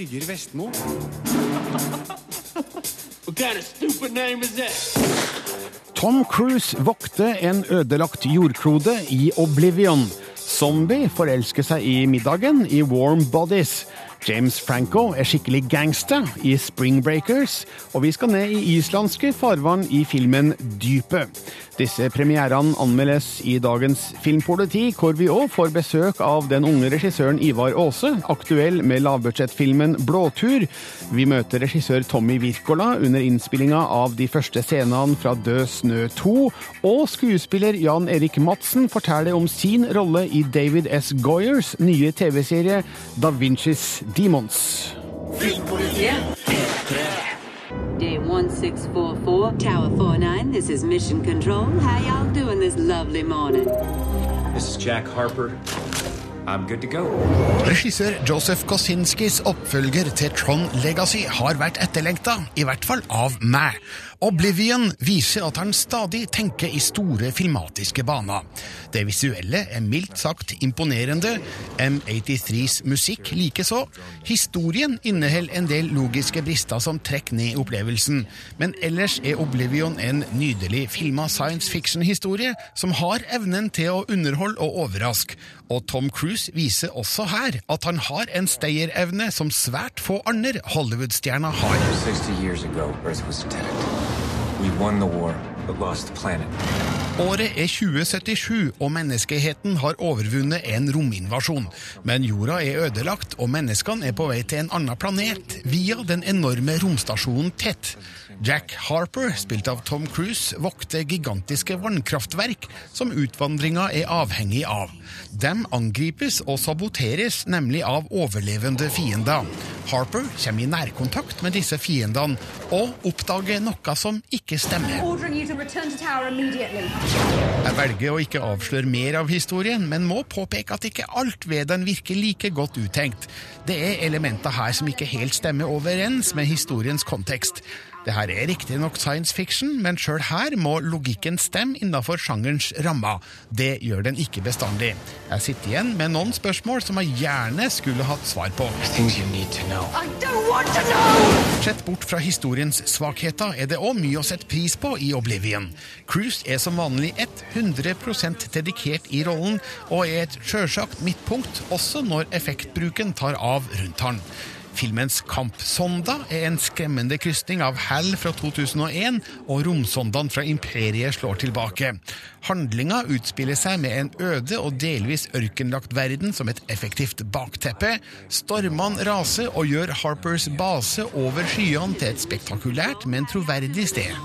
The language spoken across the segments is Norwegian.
Birger Vestmo. Tom Cruise vokter en ødelagt jordklode i Oblivion. Zombie forelsker seg i middagen i Warm Bodies. James Franco er skikkelig gangster i Spring Breakers, og vi skal ned i islandske farvann i filmen Dypet. Disse premierene anmeldes i dagens Filmpoliti, hvor vi òg får besøk av den unge regissøren Ivar Aase, aktuell med lavbudsjettfilmen Blåtur. Vi møter regissør Tommy Wirkola under innspillinga av de første scenene fra Død snø 2, og skuespiller Jan Erik Madsen forteller om sin rolle i David S. Goyers nye TV-serie Da Vincis Demons. Filmpolitiet. Day 1644, Tower 49, this is Mission Control. How y'all doing this lovely morning? This is Jack Harper. I'm good to go. Regissør Joseph Kosinskis oppfølger til Tron Legacy har vært etterlengta, i hvert fall av meg. Oblivion viser at han stadig tenker i store filmatiske baner. Det visuelle er mildt sagt imponerende, M83s musikk likeså. Historien inneholder en del logiske brister som trekker ned opplevelsen, men ellers er Oblivion en nydelig filma science fiction-historie som har evnen til å underholde og overraske. Og Tom Cruise viser også her at han har en stayerevne som svært få andre Hollywood-stjerner har. 60 years ago, Earth was attacked. We won the war, but lost the planet. Året er 2077, og menneskeheten har overvunnet en rominvasjon. Men jorda er ødelagt, og menneskene er på vei til en annen planet via den enorme romstasjonen Tett. Jack Harper, spilt av Tom Cruise, vokter gigantiske vannkraftverk som utvandringa er avhengig av. De angripes og saboteres nemlig av overlevende fiender. Harper kommer i nærkontakt med disse fiendene og oppdager noe som ikke stemmer. Jeg velger å ikke avsløre mer av historien, men må påpeke at ikke alt ved den virker like godt uttenkt. Det er elementer her som ikke helt stemmer overens med historiens kontekst. Det her er riktignok science fiction, men sjøl her må logikken stemme innafor sjangerens rammer. Det gjør den ikke bestandig. Jeg sitter igjen med noen spørsmål som jeg gjerne skulle hatt svar på. Sett bort fra historiens svakheter er det òg mye å sette pris på i Oblivion. Cruise er som vanlig 100% dedikert i rollen, og er et sjølsagt midtpunkt også når effektbruken tar av rundt han. Filmens kampsonda er en skremmende krysning av Hal fra 2001 og romsondaen fra Imperiet slår tilbake. Handlinga utspiller seg med en øde og delvis ørkenlagt verden som et effektivt bakteppe. Stormene raser og gjør Harpers base over skyene til et spektakulært, men troverdig sted.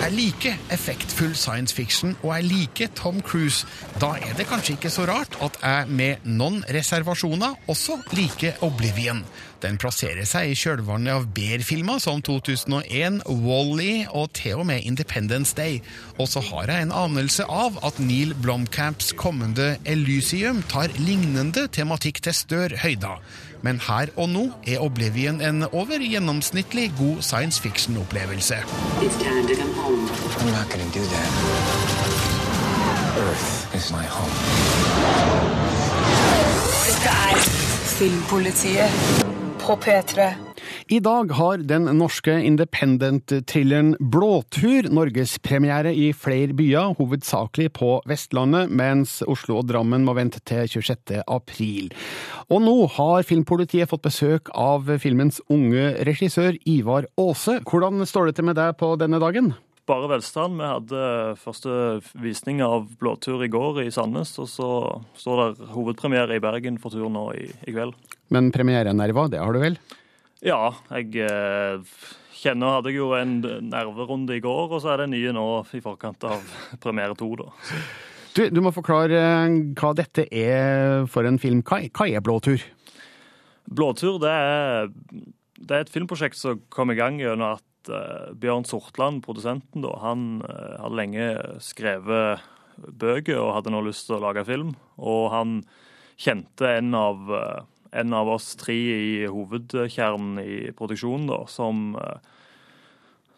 Jeg liker effektfull science fiction, og jeg liker Tom Cruise. Da er det kanskje ikke så rart at jeg med noen reservasjoner også liker Oblivion. Den plasserer seg i kjølvannet av Bear-filmer som 2001, Wally og til og med Independence Day. Og så har jeg en anelse av at Neil Blomkamps kommende Elysium tar lignende tematikk til større høyder. Men her og nå er Oblivion en over gjennomsnittlig god science fiction-opplevelse. Filmpolitiet på P3. I dag har den norske independent-thrilleren Blåtur norgespremiere i flere byer, hovedsakelig på Vestlandet, mens Oslo og Drammen må vente til 26. april. Og nå har Filmpolitiet fått besøk av filmens unge regissør Ivar Aase. Hvordan står det til med deg på denne dagen? Bare velstand. Vi hadde første visning av Blåtur i går i Sandnes, og så står det hovedpremiere i Bergen for tur nå i, i kveld. Men premierenerver, det har du vel? Ja, jeg eh, kjenner hadde jeg jo en nerverunde i går, og så er det nye nå i forkant av premiere to, da. Du, du, må forklare eh, hva dette er for en film. Hva, hva er Blåtur? Blåtur det er, det er, et filmprosjekt som kom i gang gjennom at uh, Bjørn Sortland, produsenten, da, han uh, hadde lenge skrevet bøker og hadde nå lyst til å lage film. Og han kjente en av uh, en av oss tre i hovedkjernen i produksjonen, da, som, eh,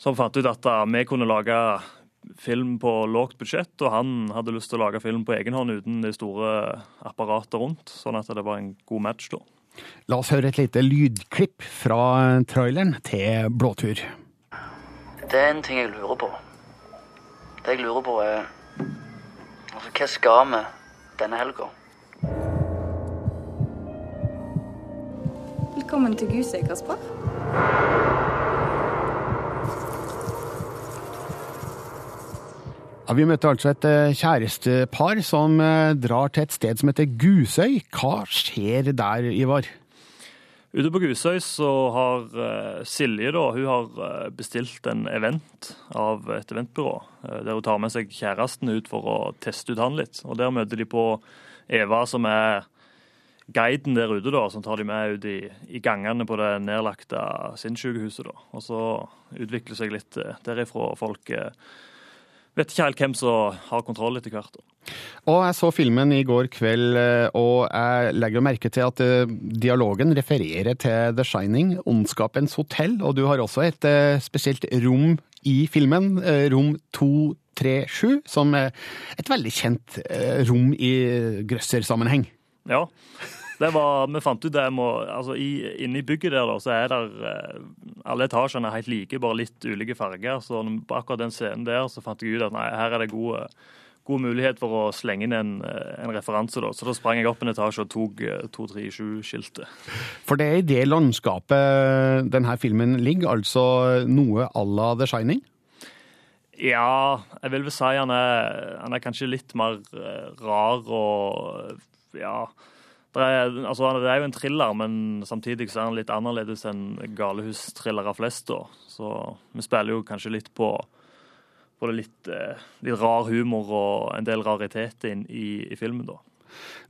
som fant ut at vi kunne lage film på lågt budsjett, og han hadde lyst til å lage film på egen hånd uten det store apparatet rundt. Sånn at det var en god match, da. La oss høre et lite lydklipp fra traileren til Blåtur. Det er en ting jeg lurer på. Det jeg lurer på er Altså, hva skal vi denne helga? Velkommen til Gusøy, Kasper. Ja, vi møtte altså et eh, kjærestepar som eh, drar til et sted som heter Gusøy. Hva skjer der, Ivar? Ute på Gusøy så har eh, Silje da, hun har eh, bestilt en event av et eventbyrå. eh, Der hun tar med seg kjæresten ut for å teste ut han litt. Og Der møter de på Eva, som er guiden der ute, da, som tar de med ut i, i gangene på det nedlagte sinnssykehuset. da. Og så utvikler seg litt derifra. Folk eh, vet ikke helt hvem som har kontroll etter hvert. Og jeg så filmen i går kveld, eh, og jeg legger merke til at eh, dialogen refererer til The Shining, Ondskapens hotell, og du har også et eh, spesielt rom i filmen, rom 237, som er et veldig kjent rom i grøssersammenheng. Ja, det var, vi fant ut det må, altså i, Inne i bygget der da, så er der eh, alle etasjene helt like, bare litt ulike farger. Så på akkurat den scenen der så fant jeg ut at nei, her er det god, god mulighet for å slenge inn en, eh, en referanse. da. Så da sprang jeg opp en etasje og tok eh, 237-skiltet. For det er i det landskapet denne filmen ligger, altså noe à la The Shining? Ja, jeg vil vel si han er, han er kanskje litt mer eh, rar og ja. Er, altså, det er jo en thriller, men samtidig så er den litt annerledes enn galehus-thrillere flest. da. Så vi spiller jo kanskje litt på, på litt, eh, litt rar humor og en del raritet inn i, i filmen. da.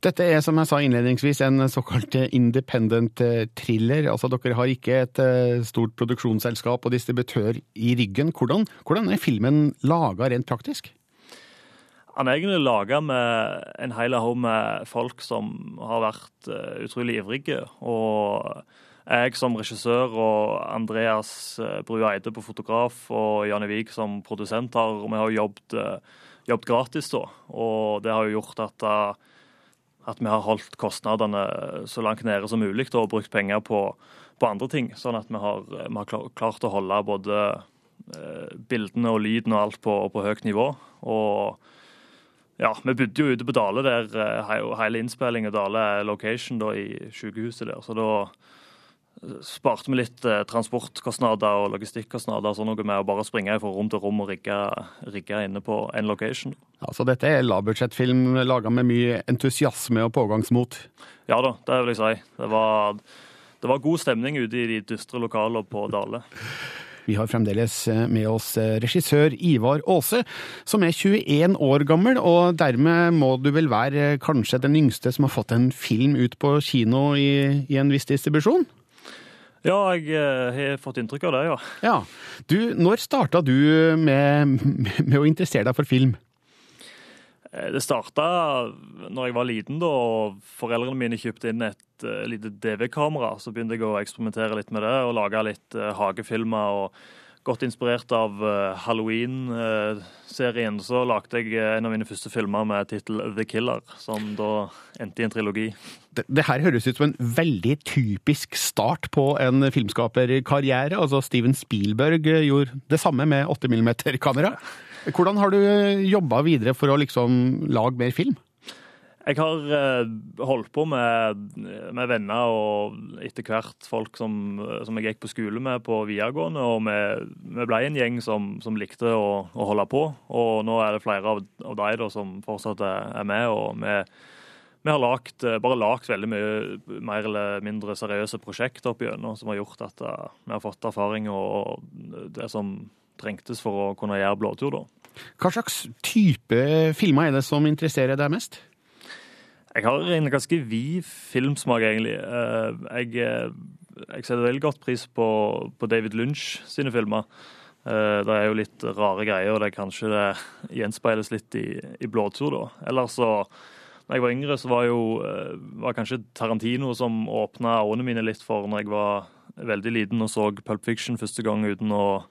Dette er, som jeg sa innledningsvis, en såkalt independent eh, thriller. Altså, dere har ikke et eh, stort produksjonsselskap og distributør i ryggen. Hvordan, hvordan er filmen laga rent praktisk? Han er egentlig laga med en hel haug med folk som har vært eh, utrolig ivrige. Og jeg som regissør og Andreas uh, Eide på fotograf og Janne Wiig som produsent har vi har jobbet, eh, jobbet gratis da. Og det har jo gjort at, eh, at vi har holdt kostnadene så langt nede som mulig da, og brukt penger på, på andre ting. Sånn at vi har, vi har klart å holde både eh, bildene og lyden og alt på, på høyt nivå. Og ja, vi bodde jo ute på Dale der eh, hele innspillingen. Dale er location da i sykehuset der. Så da eh, sparte vi litt eh, transportkostnader og logistikkostnader og sånn noe med å bare springe fra rom til rom og rigge, rigge inne på en location. Altså, dette er lavbudsjettfilm laga med mye entusiasme og pågangsmot. Ja da, det vil jeg si. Det var, det var god stemning ute i de dystre lokalene på Dale. Vi har fremdeles eh, med oss eh, regissør Ivar Aase, som er 21 år gammel, og dermed må du vel være eh, kanskje den yngste som har fått en film ut på kino i, i en viss distribusjon? Ja, jeg har fått inntrykk av det, ja. Ja. Du, når starta du med, med å interessere deg for film? Eh, Det starta når jeg var liten, da, og foreldrene mine kjøpte inn et uh, lite DV-kamera. Så begynte jeg å eksperimentere litt med det og lage litt uh, hagefilmer. og Godt inspirert av uh, Halloween-serien så lagde jeg uh, en av mine første filmer med tittel The Killer, som da endte i en trilogi. Det, det her høres ut som en veldig typisk start på en filmskaperkarriere. Altså Steven Spielberg gjorde det samme med 8 mm-kamera. Hvordan har du jobba videre for å liksom lage mer film? Jeg har eh, holdt på med, med venner og etter hvert folk som, som jeg gikk på skole med på videregående, og vi, vi ble en gjeng som, som likte å, å holde på. Og nå er det flere av, av de som fortsatt er, med, og vi, vi har lagt, eh, bare lagd veldig mye mer eller mindre seriøse prosjekter opp igjennom, som har gjort at eh, vi har fått erfaring og det som trengtes for å kunne gjøre blåtur. da. Hva slags type filmer er det som interesserer deg mest? Jeg har en ganske vid filmsmak, egentlig. Eh, Jeg, eh, jeg setter veldig godt pris på, på David Lynch sine filmer. Eh, Det er jo litt rare greier, og det kanskje det gjenspeiles litt i, i blåtur, da. Ellers så da jeg var yngre, så var jo var kanskje Tarantino som åpna øynene mine litt for når jeg var veldig liten og så Pulp Fiction første gang uten å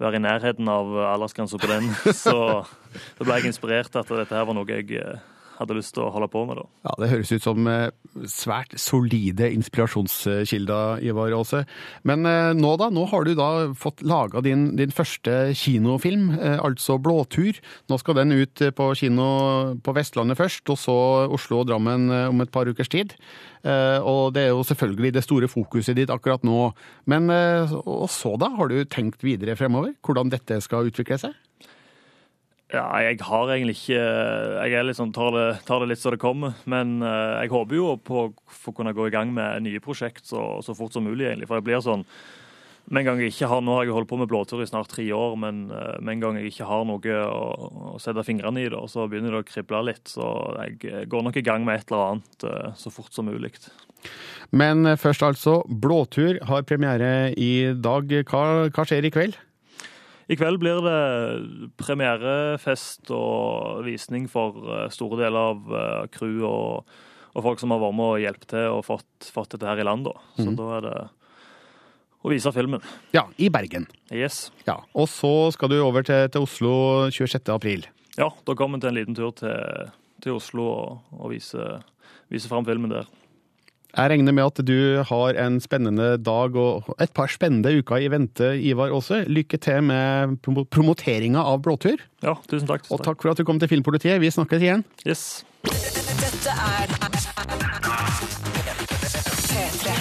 være i nærheten av aldersgrensa på den. Så da ble jeg inspirert at dette her var noe jeg hadde lyst til å holde på med. da. Ja, Det høres ut som eh, svært solide inspirasjonskilder, Ivar Aase. Men eh, nå da, nå har du da fått laga din, din første kinofilm, eh, altså 'Blåtur'. Nå skal den ut på kino på Vestlandet først, og så Oslo og Drammen om et par ukers tid. Og det er jo selvfølgelig det store fokuset ditt akkurat nå. Men og så da, har du tenkt videre fremover? Hvordan dette skal utvikle seg? Ja, jeg har egentlig ikke Jeg er litt sånn, tar, det, tar det litt så det kommer. Men eh, jeg håper jo på å kunne gå i gang med nye prosjekt så, så fort som mulig, egentlig. For jeg blir sånn med en gang jeg ikke har, Nå har jeg holdt på med blåtur i snart tre år, men eh, med en gang jeg ikke har noe å, å sette fingrene i, da, så begynner det å krible litt. Så jeg går nok i gang med et eller annet eh, så fort som mulig. Men eh, først altså, 'Blåtur' har premiere i dag. Hva, hva skjer i kveld? I kveld blir det premierefest og visning for eh, store deler av eh, crew og, og folk som har vært med og hjulpet til og fått, fått dette her i land. Da. Så da er det å vise filmen. Ja, i Bergen. Yes. Ja, Og så skal du over til, til Oslo 26. april. Ja, da kommer vi til en liten tur til, til Oslo og, og vise, vise fram filmen der. Jeg regner med at du har en spennende dag og et par spennende uker i vente, Ivar Aase. Lykke til med promo- promoteringa av Blåtur. Ja, tusen takk. Og takk for at du kom til Filmpolitiet. Vi snakkes igjen. Yes. Dette er P3.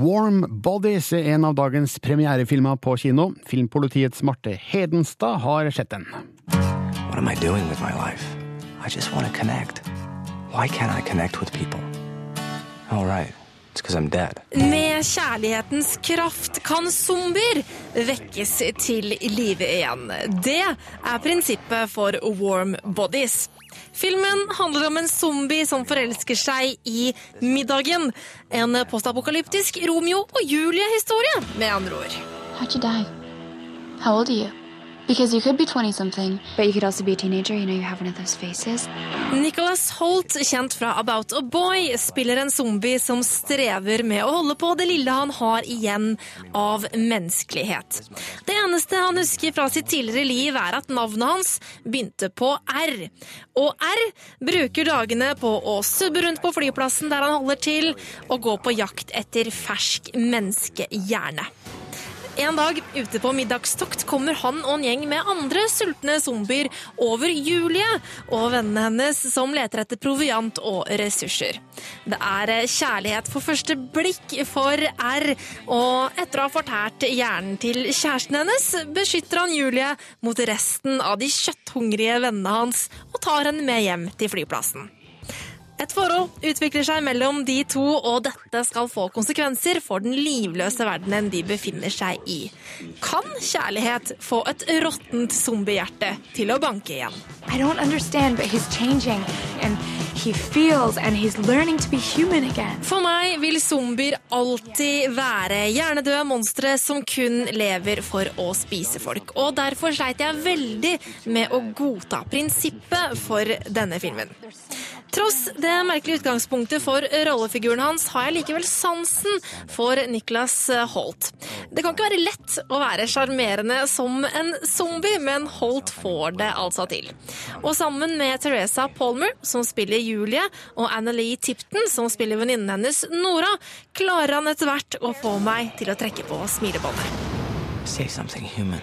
Warm Bodies er en av dagens premierefilmer på kino. Filmpolitiets Marte Hedenstad har sett den. What am I doing with my life? I just want to connect. Why can't I connect with people? All right, it's because I'm dead. Med kjærlighetens kraft kan zombier vekkes til live igjen. Det er prinsippet for Warm Bodies. Filmen handler om en zombie som forelsker seg i middagen. En postapokalyptisk Romeo og Julie-historie, med andre ord. How'd you die? How old are you? Because you could be 20 something, but you could also be a teenager. You know, you have one of those faces. Nicholas Holt, kjent fra About a Boy, spiller en zombie som strever med å holde på det lille han har igjen av menneskelighet. Det eneste han husker fra sitt tidligere liv, er at navnet hans begynte på R. Og R bruker dagene på å subbe rundt på flyplassen der han holder til, og gå på jakt etter fersk menneskehjerne. En dag ute på middagstokt kommer han og en gjeng med andre sultne zombier over Julie og vennene hennes som leter etter proviant og ressurser. Det er kjærlighet for første blikk for R, og etter å ha fortært hjernen til kjæresten hennes, beskytter han Julie mot resten av de kjøtthungrige vennene hans og tar henne med hjem til flyplassen. Et forhold utvikler seg mellom de to, og dette skal få konsekvenser for den livløse verdenen de befinner seg i. Kan kjærlighet få et råttent zombiehjerte til å banke igjen? I don't understand, but he's changing, and he feels, and he's learning to be human again. For meg vil zombier alltid være hjernedøde monstre som kun lever for å spise folk. Og derfor sleit jeg veldig med å godta prinsippet for denne filmen. Tross det merkelige utgangspunktet for rollefiguren hans, har jeg likevel sansen for Nicholas Holt. Det kan ikke være lett å være sjarmerende som en zombie, men Holt får det altså til. Og sammen med Teresa Palmer, som spiller Julie, og Annelie Tipton, som spiller venninnen hennes Nora, klarer han etter hvert å få meg til å trekke på smilebåndet. Say something human.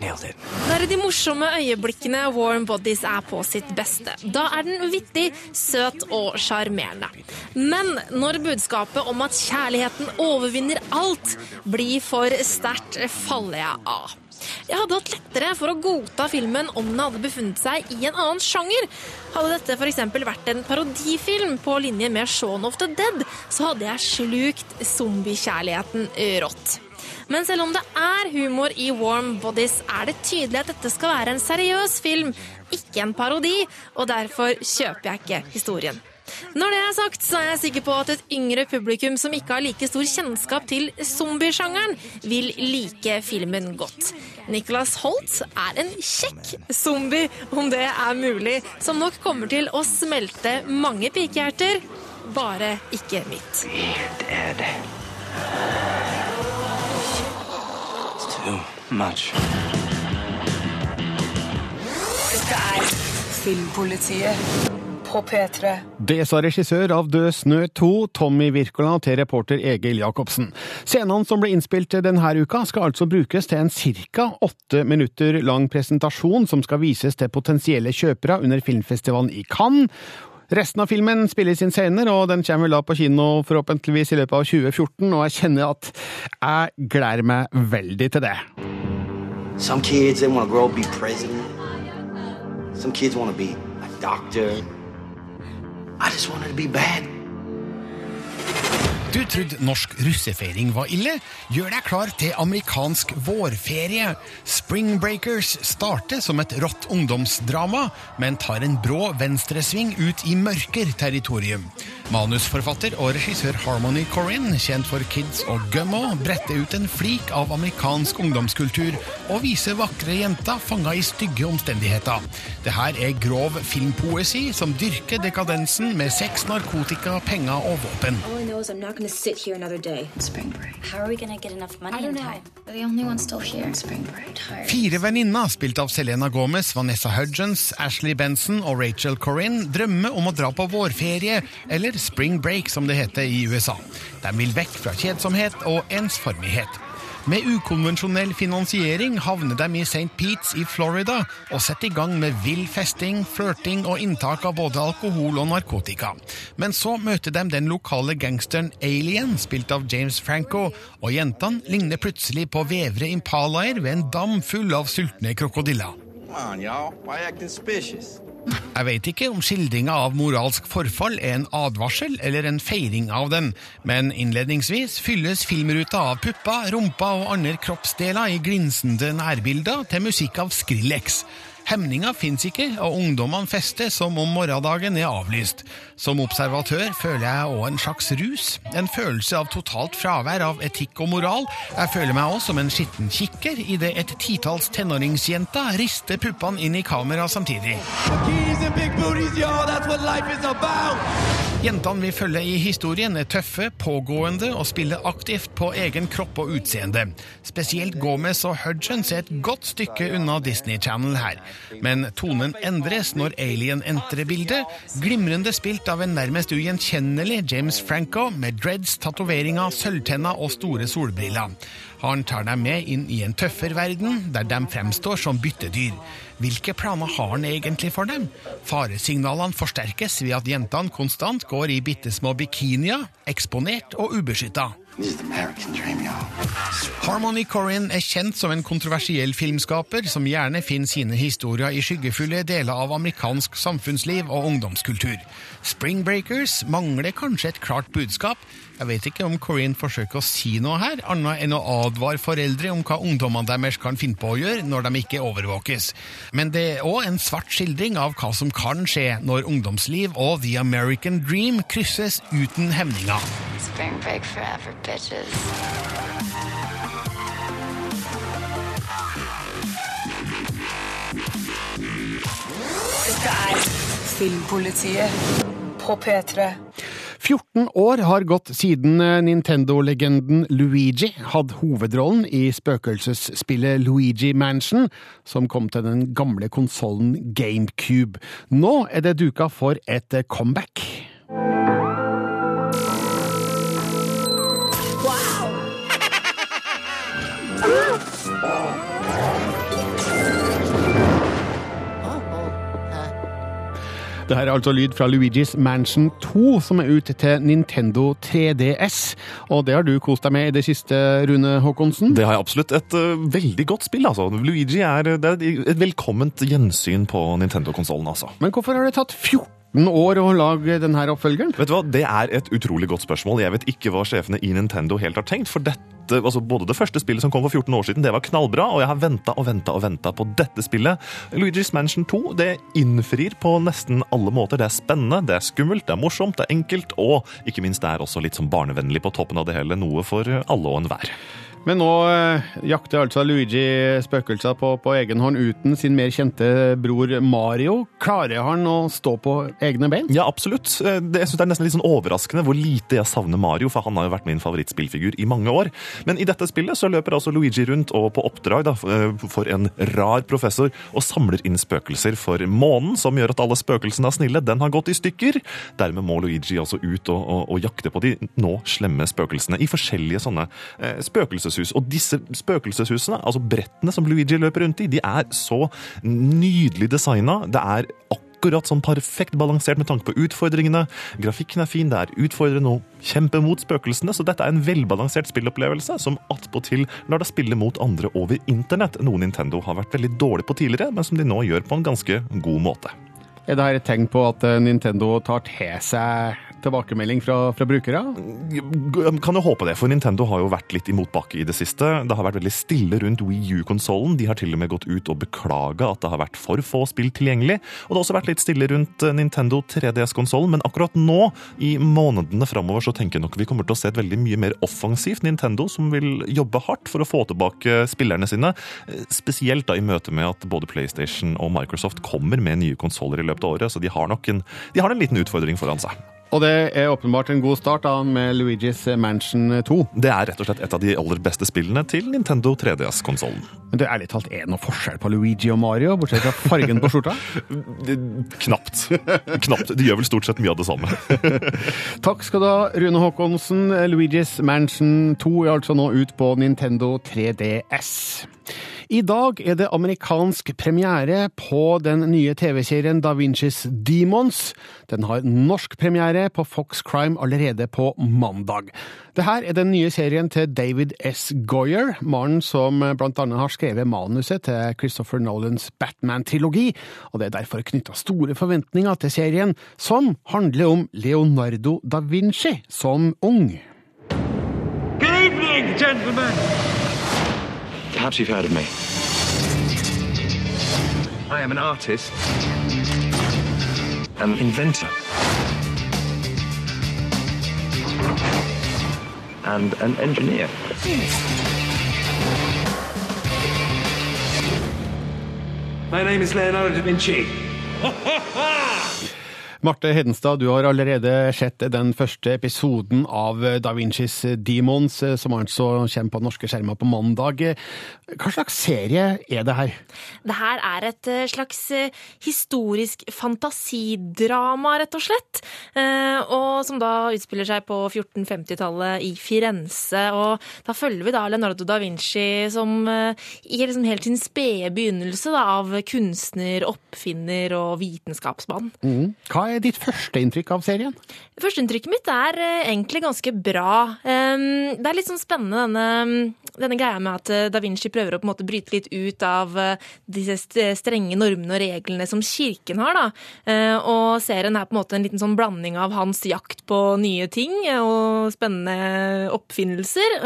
Nailed it. Det de morsomme øyeblikkene Warm Bodies er på sitt beste. Da er den vittig, søt og sjarmerende. Men når budskapet om at kjærligheten overvinner alt, blir for sterkt, faller jeg av. Jeg hadde hatt lettere for å godta filmen om den hadde befunnet seg i en annen sjanger. Hadde dette f.eks. vært en parodifilm på linje med Shaun of the Dead, så hadde jeg slukt zombiekjærligheten rått. Men selv om det er humor i Warm Bodies, er det tydelig at dette skal være en seriøs film, ikke en parodi, og derfor kjøper jeg ikke historien. Når det er sagt, så er jeg sikker på at et yngre publikum som ikke har like stor kjennskap til zombiesjangeren, vil like filmen godt. Nicholas Holt er en kjekk zombie, om det er mulig, som nok kommer til å smelte mange pikehjerter, bare ikke mitt. Dead. It's too much. Dette er Filmpolitiet på P3. Det sa regissør av Død snø 2, Tommy Wirkola, til reporter Egil Jacobsen. Scenene som ble innspilt denne uka, skal altså brukes til en ca. åtte minutter lang presentasjon som skal vises til potensielle kjøpere under filmfestivalen i Cannes. Resten av filmen spilles inn senere, og den kommer vel da på kino forhåpentligvis i løpet av 2014, og jeg kjenner at jeg gleder meg veldig til det. Doctor. I just wanted to be bad. Du trodde norsk russefeiring var ille? Gjør deg klar til amerikansk vårferie. Spring Breakers starter som et rått ungdomsdrama, men tar en brå venstresving ut i mørker territorium. Manusforfatter og regissør Harmony Corinne, kjent for Kids og Gummo, bretter ut en flik av amerikansk ungdomskultur og viser vakre jenter fanga i stygge omstendigheter. Det her er grov filmpoesi som dyrker dekadensen med sex, narkotika, penger og våpen. All I know is I'm not going to sit here another day. Spring break. How are we going to get enough money I don't in know. time? We're the only ones still here. Spring break. Tired. Fire venninner, spilt av Selena Gomez, Vanessa Hudgens, Ashley Benson og Rachel Corinne, drømmer om å dra på vårferie, eller spring break som det heter i USA. De vil vekk fra kjedsomhet og ensformighet. Med ukonvensjonell finansiering havner de i St. Pete's i Florida og setter i gang med vill festing, flørting og inntak av både alkohol og narkotika. Men så møter de den lokale gangsteren Alien, spilt av James Franco, og jentene ligner plutselig på vevre impalaer ved en dam full av sultne krokodiller. On? Jeg vet ikke om skildringa av moralsk forfall er en advarsel eller en feiring av den, men innledningsvis fylles filmruta av pupper, rumpa og andre kroppsdeler i glinsende nærbilder til musikk av Skrillex. Hemninga fins ikke, og ungdommene fester som om morgendagen er avlyst. Som observatør føler jeg òg en slags rus, en følelse av totalt fravær av etikk og moral. Jeg føler meg òg som en skitten kikker idet et titalls tenåringsjenter rister puppene inn i kamera samtidig. Jentene vi følger i historien, er tøffe, pågående og spiller aktivt på egen kropp og utseende. Spesielt Gomez og Hudgens er et godt stykke unna Disney Channel her. Men tonen endres når Alien entrer bildet, glimrende spilt av en nærmest ugjenkjennelig James Franco med dreads, tatoveringer, sølvtenner og store solbriller. Han tar dem med inn i en tøffere verden, der de fremstår som byttedyr. Hvilke planer har han egentlig for dem? Faresignalene forsterkes ved at jentene konstant går i bitte små bikinier, eksponert og ubeskytta. Harmony Corinne er kjent som en kontroversiell filmskaper som gjerne finner sine historier i skyggefulle deler av amerikansk samfunnsliv og ungdomskultur. Spring Breakers mangler kanskje et klart budskap. Jeg vet ikke om Corinne forsøker å si noe her, annet enn å advare foreldre om hva ungdommene deres kan finne på å gjøre når de ikke overvåkes. Men det er òg en svart skildring av hva som kan skje når ungdomsliv og the American dream krysses uten hemninger. Spring break forever, bitches. Er Filmpolitiet på P3. 14 år har gått siden eh, Nintendo-legenden Luigi hadde hovedrollen i spøkelsesspillet Luigi Mansion, som kom til den gamle konsollen GameCube. Nå er det duka for et eh, comeback. Det her er altså lyd fra Luigi's Mansion 2, som er ute til Nintendo 3DS. Og det har du kost deg med i det siste, Rune Håkonsen? Det har jeg absolutt. Et uh, veldig godt spill, altså. Luigi er, det er et velkomment gjensyn på Nintendo-konsollen, altså. Men hvorfor har det tatt 14 år å lage denne oppfølgeren? Vet du hva, Det er et utrolig godt spørsmål. Jeg vet ikke hva sjefene i Nintendo helt har tenkt. for dette altså både det første spillet som kom for 14 år siden, det var knallbra, og jeg har venta og venta og venta på dette spillet. Luigi's Mansion 2 det innfrir på nesten alle måter. Det er spennende, det er skummelt, det er morsomt, det er enkelt, og ikke minst det er også litt sånn barnevennlig på toppen av det hele. Noe for alle og enhver. Men nå eh, jakter altså Luigi spøkelser på, på egen hånd uten sin mer kjente bror Mario. Klarer han å stå på egne bein? Ja, absolutt. Eh, jeg synes det er nesten litt sånn overraskende hvor lite jeg savner Mario, for han har jo vært min favorittspillfigur i mange år. Men i dette spillet så løper altså Luigi rundt og på oppdrag da, for en rar professor og samler inn spøkelser for månen, som gjør at alle spøkelsene er snille. Den har gått i stykker. Dermed må Luigi altså ut og, og, og jakte på de nå slemme spøkelsene i forskjellige sånne eh, spøkelseshus. Og disse spøkelseshusene, altså brettene som Luigi løper rundt i, de er så nydelig designa. Det er akkurat sånn perfekt balansert med tanke på utfordringene. Grafikken er fin, det er utfordrende å kjempe mot spøkelsene, så dette er en velbalansert spillopplevelse som attpåtil lar deg spille mot andre over internett, noe Nintendo har vært veldig dårlig på tidligere, men som de nå gjør på en ganske god måte. Er dette et tegn på at eh, Nintendo tar til seg tilbakemelding fra, fra brukere? Kan jo håpe det, for Nintendo har jo vært litt i motbakke i det siste. Det har vært veldig stille rundt Wii U-konsollen. De har til og med gått ut og beklaga at det har vært for få spill tilgjengelig. Og det har også vært litt stille rundt eh, Nintendo 3DS-konsollen, men akkurat nå, i månedene framover, så tenker jeg nok vi kommer til å se et veldig mye mer offensivt Nintendo, som vil jobbe hardt for å få tilbake spillerne sine. Eh, Spesielt da i møte med at både PlayStation og Microsoft kommer med nye konsoller i løpet av året, så de har nok en, de har en liten utfordring foran seg. Og det er åpenbart en god start da, med Luigi's Mansion 2. Det er rett og slett et av de aller beste spillene til Nintendo 3DS-konsollen. Men det er ærlig talt er noe forskjell på Luigi og Mario, bortsett fra fargen på skjorta? Knapt. Knapt. De gjør vel stort sett mye av det samme. Takk skal du ha, Rune Håkonsen. Luigi's Mansion 2 er altså nå ut på Nintendo 3DS. I dag er det amerikansk premiere på den nye TV-serien Da Vincis Demons. Den har norsk premiere på Fox Crime allerede på mandag. Dette er den nye serien til David S. Goyer, mannen som blant annet har skrevet manuset til Christopher Nolans Batman-trilogi, og det er derfor knytta store forventninger til serien, som handler om Leonardo da Vinci som ung. Good evening, gentlemen. Perhaps you've heard of me. I am an artist, an inventor, and an engineer. My name is Leonardo da Vinci. Marte Hedenstad, du har allerede sett den første episoden av Da Vincis Demons, som altså kommer på norske skjermer på mandag. Hva slags serie er det her? Det her er et eh, slags eh, historisk fantasidrama, rett og slett. Eh, Og som da utspiller seg på 1450-tallet i Firenze. Og da følger vi da Leonardo da Vinci som eh, i liksom helt sin spede begynnelse da, av kunstner, oppfinner og vitenskapsmann. Mm. Hva er ditt første inntrykk av serien? Førsteinntrykket mitt er eh, egentlig ganske bra. Det er litt sånn spennende denne, denne greia med at eh, da Vinci prøver å på en måte bryte litt ut av eh, disse strenge normene og reglene som kirken har. da. Og serien er på en måte en liten sånn blanding av hans jakt på nye ting og spennende oppfinnelser.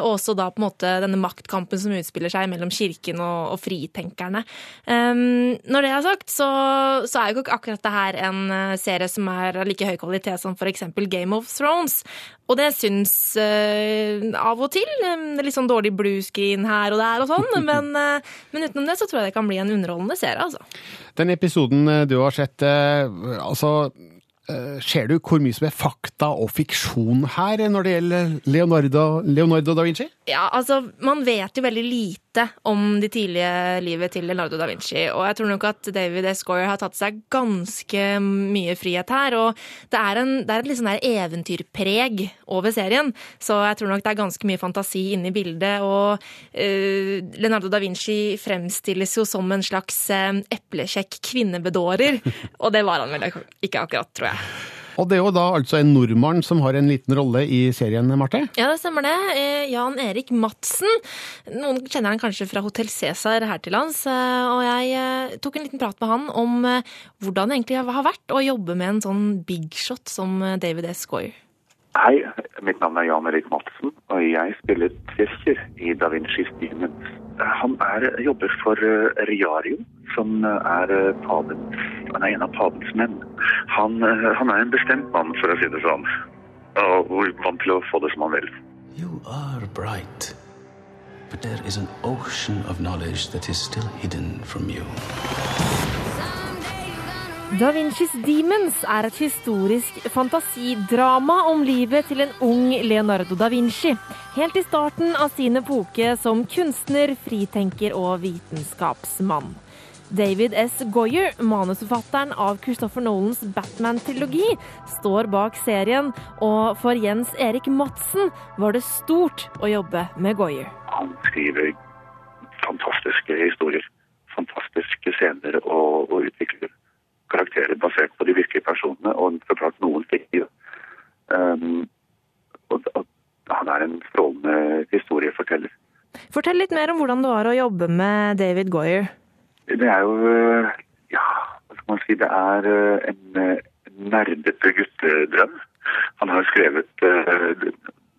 Og også da på en måte denne maktkampen som utspiller seg mellom kirken og, og fritenkerne. Når det er sagt, så, så er jo ikke akkurat det her en eh, serie som er av like høy kvalitet som f.eks. Game of Thrones. Og det syns uh, av og til. Litt sånn dårlig bluescreen her og der og sånn. Men, uh, men utenom det så tror jeg det kan bli en underholdende serie, altså. Den episoden du har sett, uh, altså Ser du hvor mye som er fakta og fiksjon her når det gjelder Leonardo, Leonardo da Vinci? Ja, altså, man vet jo veldig lite om de tidlige livet til Leonardo da Vinci, og jeg tror nok at David S. Goyer har tatt seg ganske mye frihet her, og det er, en, det er et litt sånn der eventyrpreg over serien, så jeg tror nok det er ganske mye fantasi inne i bildet, og uh, Leonardo da Vinci fremstilles jo som en slags uh, eplekjekk kvinnebedårer, og det var han vel ikke akkurat, tror jeg. Og det er jo da altså en nordmann som har en liten rolle i serien, Marte? Ja, det stemmer det. Eh, Jan Erik Madsen. Noen kjenner han kanskje fra Hotell Cæsar her til lands. eh, Og jeg eh, tok en liten prat med han om hvordan det egentlig har vært å jobbe med en sånn big shot som David S. Goyer. Hei, mitt navn er Jan Erik Madsen, og jeg spiller Trescher i Da Vinci's Demons. Han er, jobber for Riario, som er, pavens, han er en av pavens menn. Han, eh, han er en bestemt mann, for å si det sånn, og vant til å få det som han vil. You are bright. But there is an ocean of knowledge that is still hidden from you. Da Vincis Demons er et historisk fantasidrama om livet til en ung Leonardo da Vinci. Helt i starten av sin epoke som kunstner, fritenker og vitenskapsmann. David S. Goyer, manusforfatteren av Christopher Nolans Batman-trilogi, står bak serien, og for Jens Erik Madsen var det stort å jobbe med Goyer. Han skriver fantastiske historier. Fantastiske scener og, og utvikler karakterer basert på de virkelige personene, og forklart noen ting. Um, og, og han er en strålende historieforteller. Fortell litt mer om hvordan det var å jobbe med David Goyer. Det er jo øh, Ja, hva skal man si. Det er øh, en øh, nerdete guttedrøm. Han har jo skrevet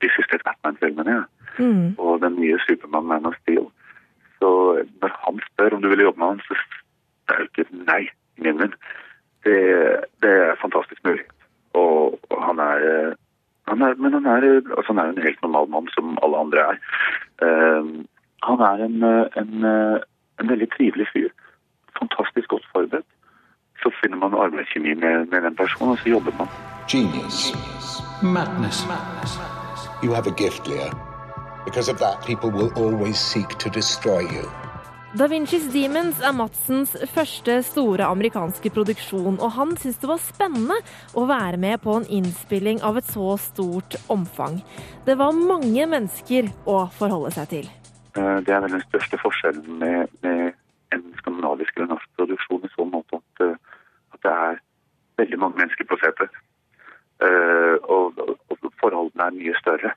de siste Batman-filmene ja. Mm. og den nye Supermann Man of Steel. Så når han spør om du vil jobbe med han, så det er jo ikke et nei i min munn. Det, det er fantastisk mulig. Og, og han er han er, men han er, altså han er en helt normal mann som alle andre er. Uh, han er en, en, en veldig trivelig fyr. Fantastisk godt forberedt. Så finner man arbeidskjemi med, med den personen, og så jobber man. Genius. Madness. You have a gift, Leah. Because of that, people will always seek to destroy you. Da Vincis Demons er Madsens første store amerikanske produksjon, og han syntes det var spennende å være med på en innspilling av et så stort omfang. Det var mange mennesker å forholde seg til. Eh, Det er vel den største forskjellen med, med en skandinavisk eller norsk produksjon i så måte at, eh, at det er veldig mange mennesker på setet. Eh, Og, og, forholdene er mye større.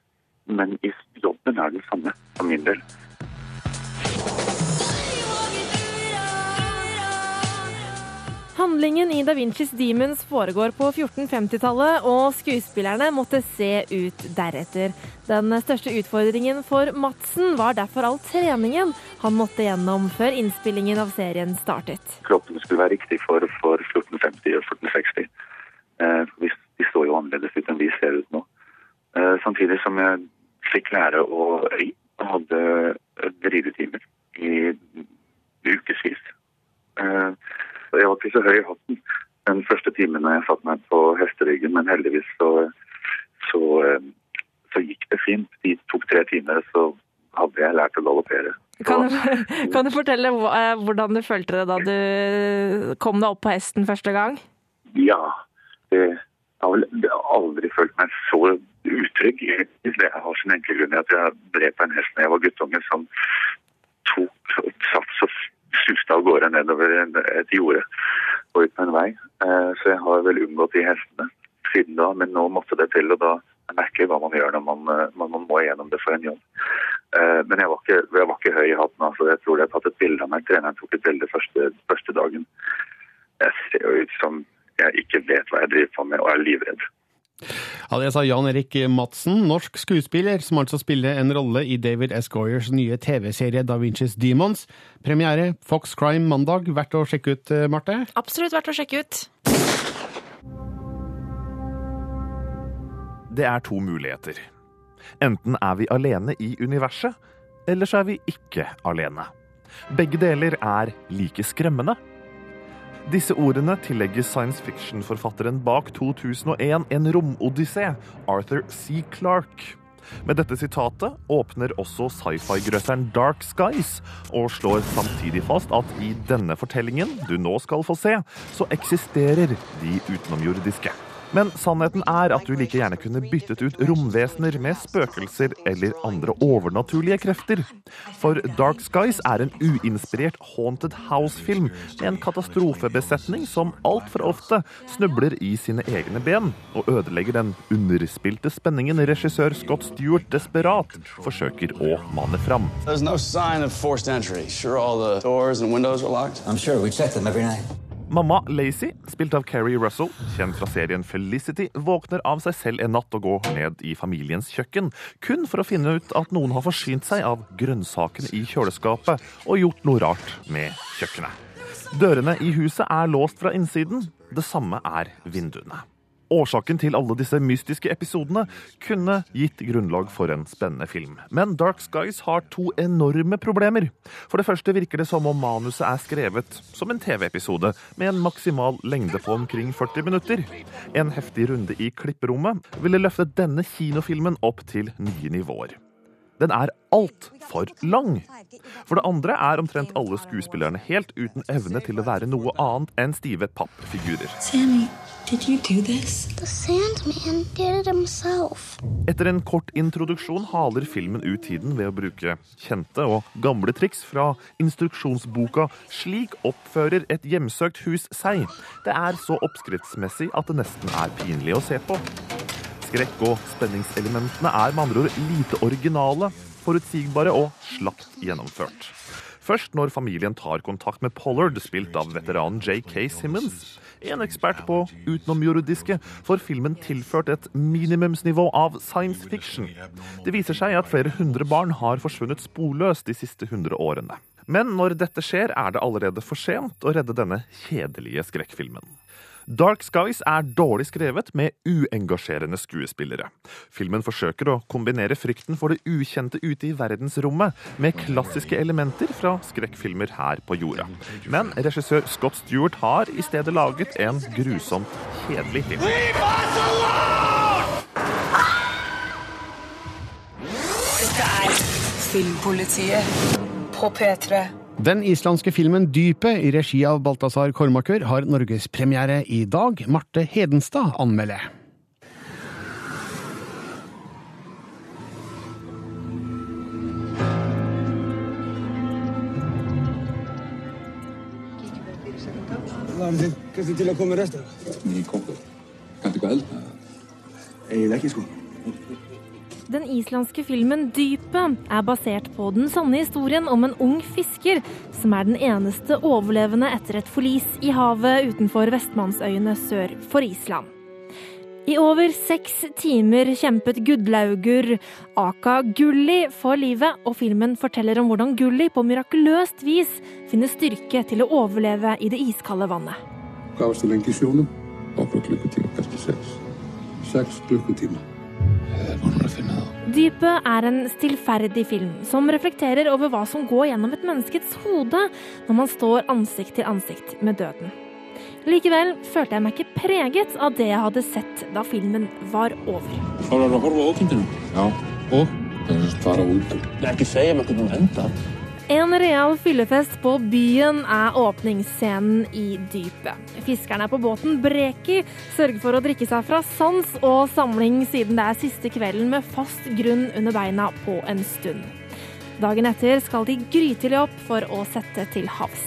Men jobben er den samme, for min del. Handlingen i Da Vincis Demons foregår på 1450-tallet, og skuespillerne måtte se ut deretter. Den største utfordringen for Madsen var derfor all treningen han måtte gjennom før innspillingen av serien startet. Kroppen skulle være riktig for, for 1450 og 1460. Eh, de så jo annerledes ut enn vi ser ut nå. Eh, samtidig som jeg fikk lære å og hadde drivetimer ridetimer i ukevis. Eh, jeg var ikke så høy i hatten den første timen jeg satte meg på hesteryggen, men heldigvis så, så, eh, så gikk det fint. De tok tre timer, så hadde jeg lært å galoppere. Kan du, kan du fortelle eh, hvordan du følte det da du kom deg opp på hesten første gang? Ja, det jeg har vel aldri følt meg så utrygg. Det har sin enkle grunn i at jeg ble på en hest da jeg var guttunge som tok satt så suste av gårde nedover et jorde og ut på en vei. Eh, Så jeg har vel unngått de hestene siden da, men nå måtte det til. og da jeg merker hva man gjør når man, eh, man, man må gjennom det for en jobb. Eh, Men jeg var ikke, jeg var ikke høy i hatten. altså Jeg tror de har tatt et bilde av meg. Treneren tok et bilde første, første dagen. Jeg ser jo ut som jeg ikke vet hva jeg driver på med, og er livredd. Ja, Det sa Jan Erik Madsen, norsk skuespiller, som altså spiller en rolle i David S. Goyers nye TV-serie Da Vincis Demons. Premiere Fox Crime mandag. Verdt å sjekke ut, eh, Marte? Absolutt verdt å sjekke ut. Det er to muligheter. Enten er vi alene i universet, eller så er vi ikke alene. Begge deler er like skremmende. Disse ordene tillegges science fiction-forfatteren bak 2001 En romodyssé, Arthur C. Clarke. Med dette sitatet åpner også sci-fi-grøsseren Dark Skies, og slår samtidig fast at i denne fortellingen du nå skal få se, så eksisterer de utenomjordiske. Men sannheten er at du like gjerne kunne byttet ut romvesener med spøkelser eller andre overnaturlige krefter. For Dark Skies er en uinspirert Haunted House-film med en katastrofebesetning som altfor ofte snubler i sine egne ben og ødelegger den underspilte spenningen regissør Scott Stewart desperat forsøker å mane fram. There's no sign of forced entry. Sure, all the doors and windows are locked? I'm sure we check them every night. Mamma Lacey, spilt av Carrie Russell, kjent fra serien Felicity, våkner av seg selv en natt og går ned i familiens kjøkken, kun for å finne ut at noen har forsynt seg av grønnsakene i kjøleskapet og gjort noe rart med kjøkkenet. Dørene i huset er låst fra innsiden. Det samme er vinduene. Årsaken til alle disse mystiske episodene kunne gitt grunnlag for en spennende film. Men Dark Skies har to enorme problemer. For det første virker det som om manuset er skrevet som en TV-episode med en maksimal lengde på omkring 40 minutter. En heftig runde i klipperommet ville løftet denne kinofilmen opp til nye nivåer. Den er altfor lang. For det andre er omtrent alle skuespillerne helt uten evne til å være noe annet enn stive pappfigurer. Sammy, did you do this? The Sandman did it himself. Etter en kort introduksjon haler filmen ut tiden ved å bruke kjente og gamle triks fra instruksjonsboka 'Slik oppfører et hjemsøkt hus seg'. Det er så oppskriftsmessig at det nesten er pinlig å se på. Skrekk- og spenningselementene er med andre ord lite originale, forutsigbare og slapt gjennomført. Først når familien tar kontakt med Pollard, spilt av veteranen J.K. Simmons, en ekspert på utenomjordiske, får filmen tilført et minimumsnivå av science fiction. Det viser seg at flere hundre barn har forsvunnet sporløst de siste hundre årene. Men når dette skjer, er det allerede for sent å redde denne kjedelige skrekkfilmen. Dark Skies er dårlig skrevet med uengasjerende skuespillere. Filmen forsøker å kombinere frykten for det ukjente ute i verdensrommet med klassiske elementer fra skrekkfilmer her på jorda. Men regissør Scott Stewart har i stedet laget en grusomt kjedelig film. Dette er Filmpolitiet på P3. Den islandske filmen Dypet i regi av Balthazar Kormakur har norgespremiere i dag. Marte Hedenstad anmelder. Hva er det til resten? koma Kan du ikke kompu. Kanntu Jeg er ikke i sko. Den islandske filmen Dypet er basert på den sanne historien om en ung fisker som er den eneste overlevende etter et forlis i havet utenfor Vestmannsøyene sør for Island. I over seks timer kjempet Gudlaugur Aka Gulli for livet, og filmen forteller om hvordan Gulli på mirakuløst vis finner styrke til å overleve i det iskalde vannet. Hva var lengi í sjónum? Okkur klukkutíma, kannski sex. Sex klukkutíma. Ég er Dypet er en stillferdig film som reflekterer over hva som går gjennom et menneskets hode når man står ansikt til ansikt med døden. Likevel følte jeg meg ikke preget av det jeg hadde sett da filmen var over. Að horfa á ókindinu? Já. Og? Det er ikke fara út. Það er En real fyllefest på byen er åpningsscenen i dypet. Fiskerne på båten Breki sørger for å drikke seg fra sans og samling siden det er siste kvelden med fast grunn under beina på en stund. Dagen etter skal de grytidlig opp for å sette til havs.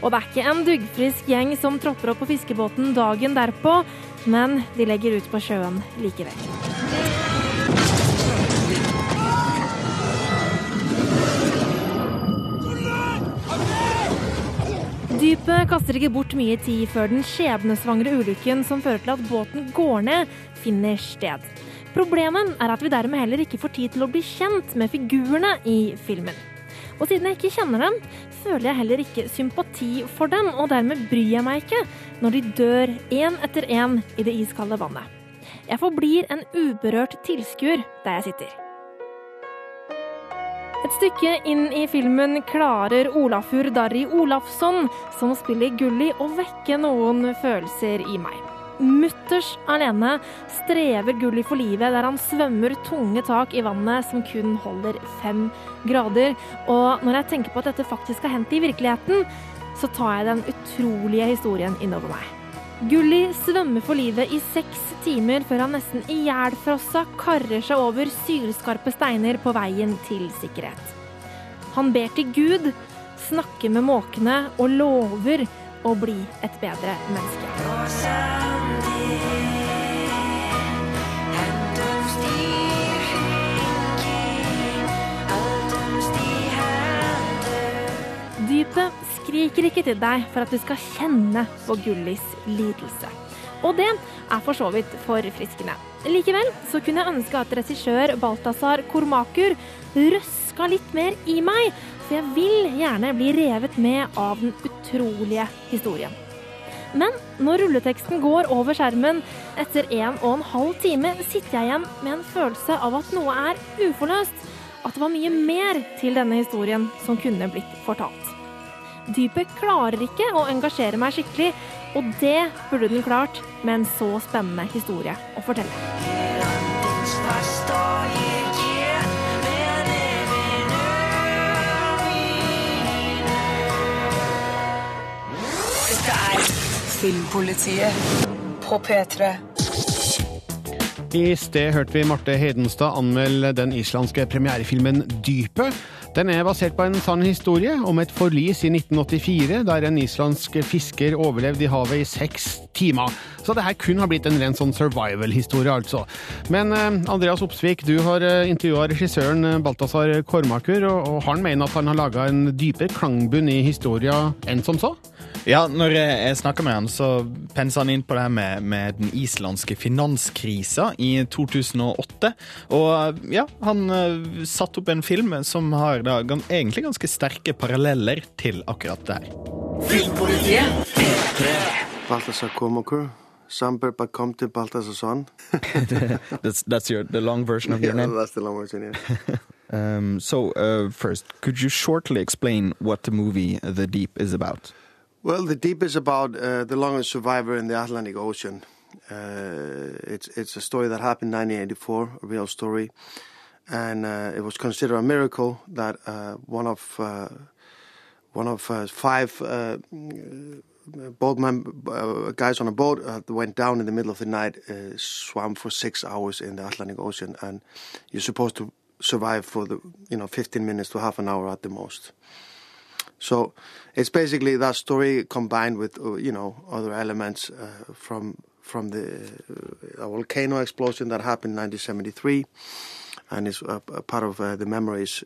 Og det er ikke en duggfrisk gjeng som tropper opp på fiskebåten dagen derpå, men de legger ut på sjøen likevel. Dypet kaster ikke bort mye tid før den skjebnesvangre ulykken som fører til at båten går ned, finner sted. Problemet er at vi dermed heller ikke får tid til å bli kjent med figurene i filmen. Og siden jeg ikke kjenner dem, føler jeg heller ikke sympati for dem, og dermed bryr jeg meg ikke når de dør én etter én i det iskalde vannet. Jeg forblir en uberørt tilskuer der jeg sitter. Et stykke inn i filmen klarer Olafur Darri Olafsson, som spiller Gulli, å vekke noen følelser i meg. Mutters alene strever Gulli for livet der han svømmer tunge tak i vannet som kun holder fem grader. Og når jeg tenker på at dette faktisk har hendt i virkeligheten, så tar jeg den utrolige historien innover meg. Gulli svømmer for livet i seks timer før han nesten ihjelfrossa karrer seg over sylskarpe steiner på veien til sikkerhet. Han ber til Gud, snakker med måkene og lover å bli et bedre menneske. Dypet skriker ikke til deg for at du skal kjenne på Gullis lidelse. Og det er for så vidt forfriskende. Likevel så kunne jeg ønske at regissør Balthazar Kormakur røska litt mer i meg, for jeg vil gjerne bli revet med av den utrolige historien. Men når rulleteksten går over skjermen etter en og en halv time, sitter jeg igjen med en følelse av at noe er uforløst. At det var mye mer til denne historien som kunne blitt fortalt. Dypet klarer ikke å engasjere meg skikkelig, og det burde den klart med en så spennende historie å fortelle. Dette er Filmpolitiet på P3. I sted hørte vi Marte Hedenstad anmelde den islandske premierefilmen Dypet. Den er basert på en sann historie om et forlis i 1984, der en islandsk fisker overlevde i havet i seks timer. Så det her kun har blitt en ren sånn survival-historie, altså. Men eh, Andreas Opsvik, du har eh, intervjua regissøren eh, Balthazar Kormakur, og, han mener at han har laga en dypere klangbunn i historia enn som så? Ja, når jeg, snakka med han, så pensa han inn på det her med, med den islandske finanskrisa i 2008. Og ja, han uh, satte opp en film som har da, egentlig ganske sterke paralleller til akkurat det her. Filmpolitiet Balthazar Kormakur. til Bakomte Balthazarson. that's that's your the long version of your yeah, name. that's the long version. Yeah. Um, so uh, first, could you shortly explain what the movie The Deep is about? Well, the deep is about uh, the longest survivor in the Atlantic Ocean. Uh, it's it's a story that happened in 1984, a real story, and uh, it was considered a miracle that uh, one of uh, one of uh, five boat mem- uh, guys on a boat went down in the middle of the night, swam for six hours in the Atlantic Ocean, and you're supposed to survive for the you know 15 minutes to half an hour at the most. So it's basically that story combined with uh, you know other elements uh, from from the uh, volcano explosion that happened in 1973, and is a, a part of uh, the memories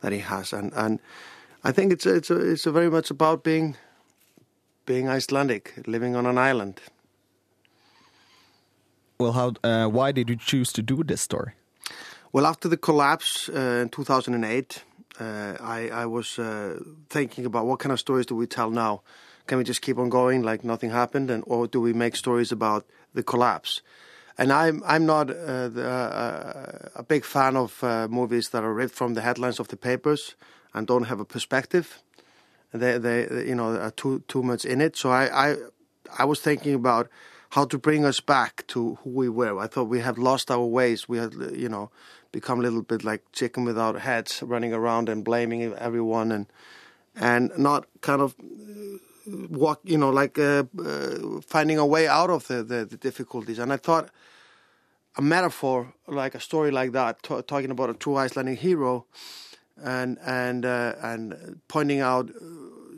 that he has. And and I think it's it's a, it's a very much about being being Icelandic, living on an island. Well, how? Uh, why did you choose to do this story? Well, after the collapse uh, in 2008, uh, I, I was uh, thinking about what kind of stories do we tell now? Can we just keep on going like nothing happened, and or do we make stories about the collapse? And I'm I'm not uh, the, uh, a big fan of uh, movies that are ripped from the headlines of the papers and don't have a perspective. They they you know are too too much in it. So I I I was thinking about how to bring us back to who we were. I thought we had lost our ways. We had you know become a little bit like chicken without heads, running around and blaming everyone and and not kind of walk, you know, like uh, uh, finding a way out of the, the, the, difficulties. And I thought a metaphor, like a story like that, t- talking about a true Icelandic hero, and and uh, and pointing out,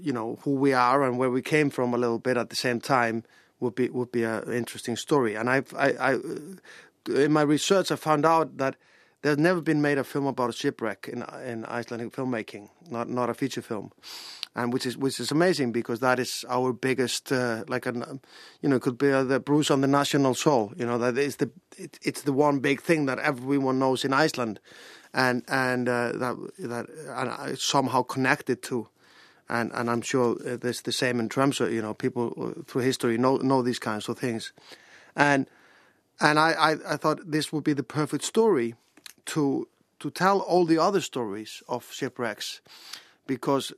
you know, who we are and where we came from a little bit at the same time would be would be an interesting story. And I've, I, I, in my research, I found out that there's never been made a film about a shipwreck in in Icelandic filmmaking, not not a feature film. And which is which is amazing because that is our biggest uh, like an you know it could be uh, the bruise on the national soul you know that is the it, it's the one big thing that everyone knows in Iceland. And and uh, that that and it's somehow connected to. And and I'm sure there's the same in Tromsø you know people through history know know these kinds of things. And and I, I, I thought this would be the perfect story to to tell all the other stories of shipwrecks because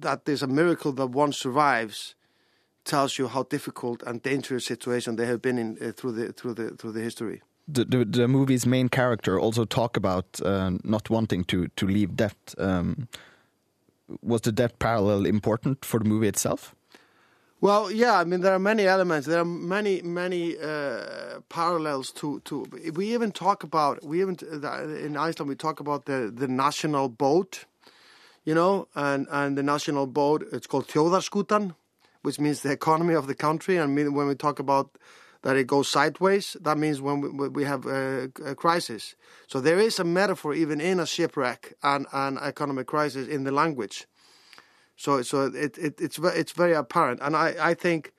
that there's a miracle that one survives tells you how difficult and dangerous situation they have been in uh, through the through the through the history. The, the, the movie's main character also talk about uh, not wanting to to leave debt. Um, was the debt parallel important for the movie itself? Well, yeah, I mean there are many elements. There are many many uh, parallels to to. We even talk about we even in Iceland we talk about the the national boat you know, and, and the national boat, it's called Þjóðarskutan, which means the economy of the country. And when we talk about that it goes sideways, that means when we, we have a, a, crisis. So there is a metaphor even in a shipwreck and an economic crisis in the language. So so it, it it's it's very apparent, and I, I think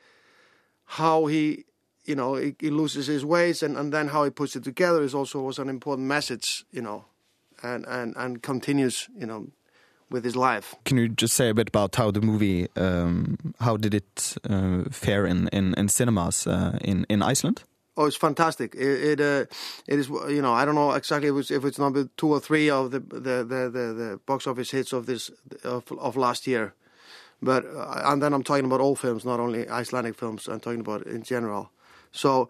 how he you know he, he loses his ways and, and then how he puts it together is also was an important message, you know, and and and continues you know with his life. Can you just say a bit about how the movie, um, how did it uh, fare in, in, in cinemas uh, in, in Iceland? Oh, it's fantastic! It it, uh, it is you know I don't know exactly if it's, if it's number two or three of the the, the, the, the box office hits of this of, of last year, but uh, and then I'm talking about all films, not only Icelandic films. I'm talking about in general. So,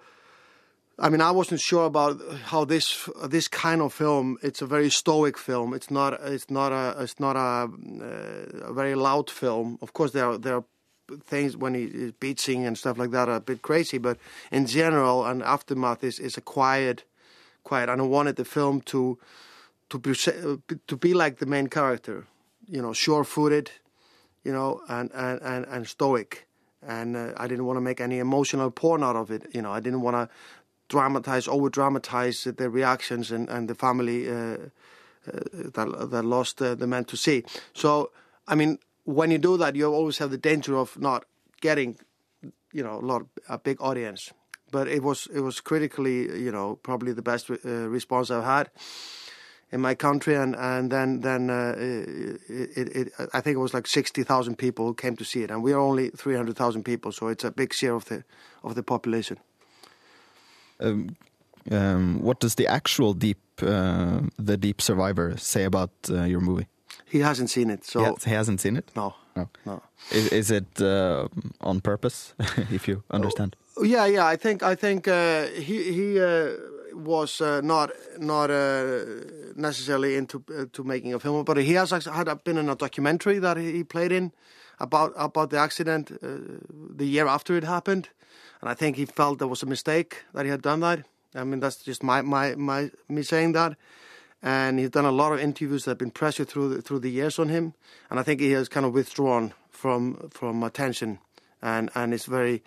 I mean, I wasn't sure about how this this kind of film. It's a very stoic film. It's not it's not a it's not a, uh, a very loud film. Of course, there are there are things when he is beating and stuff like that are a bit crazy, but in general, and aftermath is is a quiet, quiet. And I wanted the film to to be to be like the main character, you know, sure-footed, you know, and and and, and stoic. And uh, I didn't want to make any emotional porn out of it. You know, I didn't want to dramatize, over dramatize the reactions and and the family uh, uh, that that lost uh, the man to see. So, I mean, when you do that, you always have the danger of not getting, you know, a lot a big audience. But it was it was critically, you know, probably the best uh, response I've had in my country, and and then then uh, it, it, it, I think it was like sixty thousand people who came to see it, and we are only three hundred thousand people, so it's a big share of the of the population. Um, um, what does the actual deep uh, the deep survivor say about uh, your movie? He hasn't seen it, so he, has, he hasn't seen it. No, no. no. Is, is it uh, on purpose? if you understand. Oh, yeah, yeah. I think I think uh, he he uh, was uh, not not uh, necessarily into to making a film, but he has had been in a documentary that he played in about about the accident the year after it happened, and I think he felt there was a mistake that he had done that. I mean, that's just my my my me saying that and he's done a lot of interviews that have been pressured through the, through the years on him, and I think he has kind of withdrawn from from attention, and and is very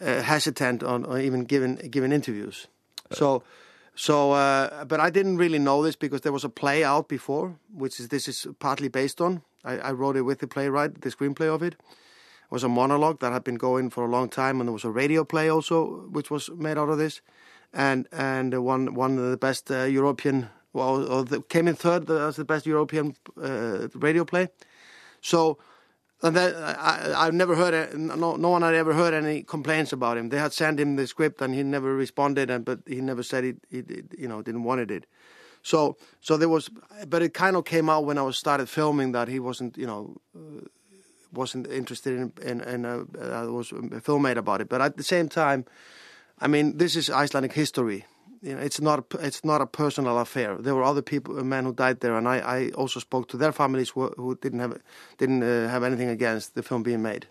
uh, hesitant on, on, even giving giving interviews. So. So, uh, but I didn't really know this because there was a play out before, which is this is partly based on. I, I wrote it with the playwright, the screenplay of it. It was a monologue that had been going for a long time, and there was a radio play also, which was made out of this, and and one one of the best uh, European well, the, came in third as the best European uh, radio play. So, and then I, have never heard it. No, no one had ever heard any complaints about him. They had sent him the script, and he never responded, and but he never said he, he you know, didn't wanted it. So, so there was, but it kind of came out when I was started filming that he wasn't, you know, uh, wasn't interested in, in, in uh, uh, was a film made about it. But at the same time, I mean, this is Icelandic history you know, it's not it's not a personal affair. There were other people, men who died there, and I, I also spoke to their families who, who didn't have didn't uh, have anything against the film being made.